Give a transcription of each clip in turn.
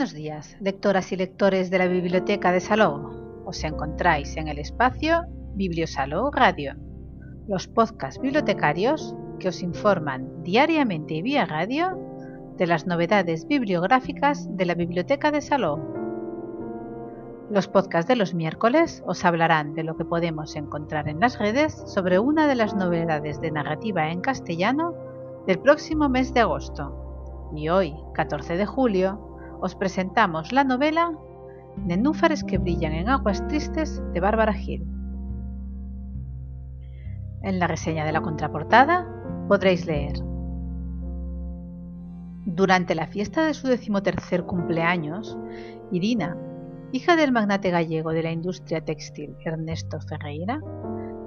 Buenos días, lectoras y lectores de la Biblioteca de Saló. Os encontráis en el espacio Bibliosaló Radio, los podcasts bibliotecarios que os informan diariamente y vía radio de las novedades bibliográficas de la Biblioteca de Saló. Los podcasts de los miércoles os hablarán de lo que podemos encontrar en las redes sobre una de las novedades de narrativa en castellano del próximo mes de agosto. Y hoy, 14 de julio, os presentamos la novela Nenúfares que brillan en aguas tristes de Bárbara Gil. En la reseña de la contraportada podréis leer. Durante la fiesta de su decimotercer cumpleaños, Irina, hija del magnate gallego de la industria textil Ernesto Ferreira,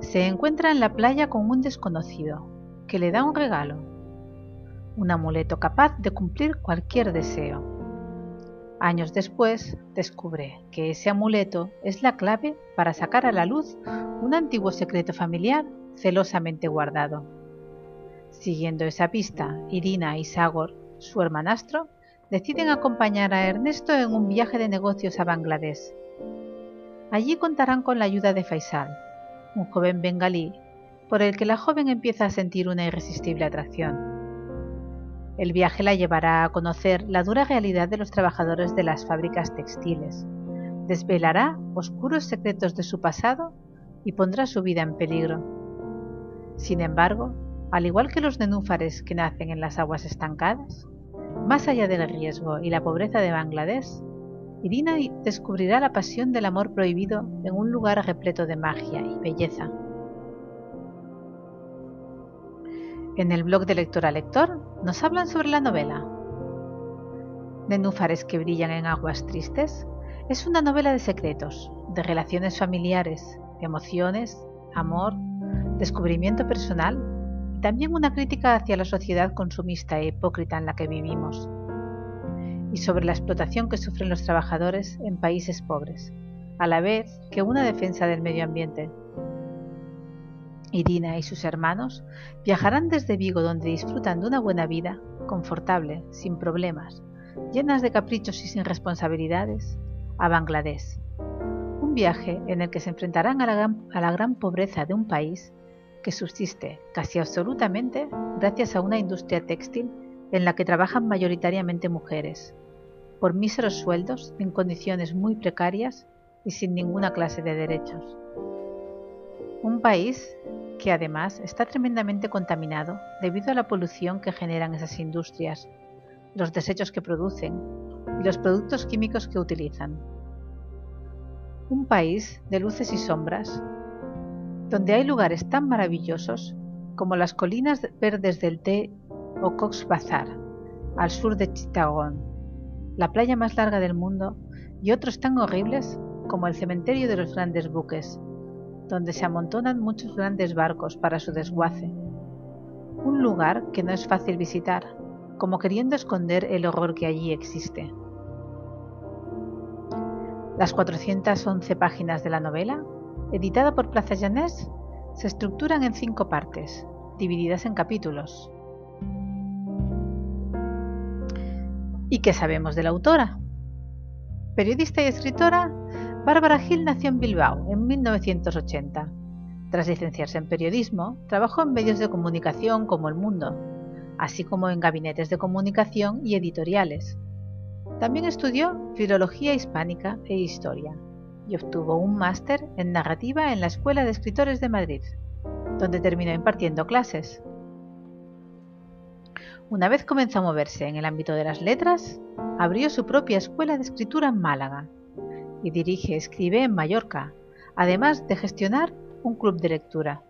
se encuentra en la playa con un desconocido que le da un regalo, un amuleto capaz de cumplir cualquier deseo. Años después, descubre que ese amuleto es la clave para sacar a la luz un antiguo secreto familiar celosamente guardado. Siguiendo esa pista, Irina y Sagor, su hermanastro, deciden acompañar a Ernesto en un viaje de negocios a Bangladesh. Allí contarán con la ayuda de Faisal, un joven bengalí, por el que la joven empieza a sentir una irresistible atracción. El viaje la llevará a conocer la dura realidad de los trabajadores de las fábricas textiles, desvelará oscuros secretos de su pasado y pondrá su vida en peligro. Sin embargo, al igual que los nenúfares que nacen en las aguas estancadas, más allá del riesgo y la pobreza de Bangladesh, Irina descubrirá la pasión del amor prohibido en un lugar repleto de magia y belleza. En el blog de Lector a Lector nos hablan sobre la novela. Nenúfares que brillan en aguas tristes es una novela de secretos, de relaciones familiares, emociones, amor, descubrimiento personal y también una crítica hacia la sociedad consumista e hipócrita en la que vivimos y sobre la explotación que sufren los trabajadores en países pobres, a la vez que una defensa del medio ambiente Irina y sus hermanos viajarán desde Vigo donde disfrutan de una buena vida, confortable, sin problemas, llenas de caprichos y sin responsabilidades, a Bangladesh. Un viaje en el que se enfrentarán a la, gran, a la gran pobreza de un país que subsiste casi absolutamente gracias a una industria textil en la que trabajan mayoritariamente mujeres, por míseros sueldos, en condiciones muy precarias y sin ninguna clase de derechos. Un país que además está tremendamente contaminado debido a la polución que generan esas industrias, los desechos que producen y los productos químicos que utilizan. Un país de luces y sombras, donde hay lugares tan maravillosos como las colinas verdes del Té o Cox Bazar, al sur de Chittagong, la playa más larga del mundo, y otros tan horribles como el cementerio de los grandes buques, donde se amontonan muchos grandes barcos para su desguace. Un lugar que no es fácil visitar, como queriendo esconder el horror que allí existe. Las 411 páginas de la novela, editada por Plaza Llanés, se estructuran en cinco partes, divididas en capítulos. ¿Y qué sabemos de la autora? Periodista y escritora, Bárbara Gil nació en Bilbao en 1980. Tras licenciarse en periodismo, trabajó en medios de comunicación como El Mundo, así como en gabinetes de comunicación y editoriales. También estudió Filología Hispánica e Historia y obtuvo un máster en narrativa en la Escuela de Escritores de Madrid, donde terminó impartiendo clases. Una vez comenzó a moverse en el ámbito de las letras, abrió su propia escuela de escritura en Málaga y dirige Escribe en Mallorca, además de gestionar un club de lectura.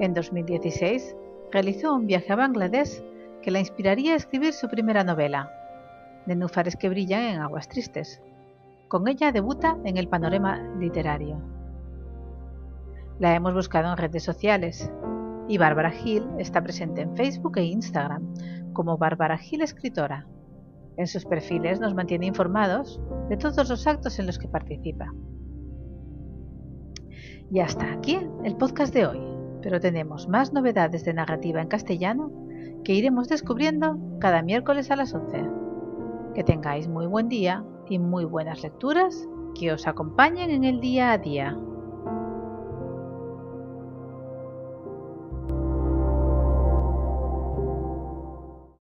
En 2016 realizó un viaje a Bangladesh que la inspiraría a escribir su primera novela, Nenúfares que brillan en aguas tristes. Con ella debuta en el panorama literario. La hemos buscado en redes sociales y Bárbara Gil está presente en Facebook e Instagram como Bárbara Gil Escritora. En sus perfiles nos mantiene informados de todos los actos en los que participa. Y hasta aquí el podcast de hoy, pero tenemos más novedades de narrativa en castellano que iremos descubriendo cada miércoles a las 11. Que tengáis muy buen día y muy buenas lecturas que os acompañen en el día a día.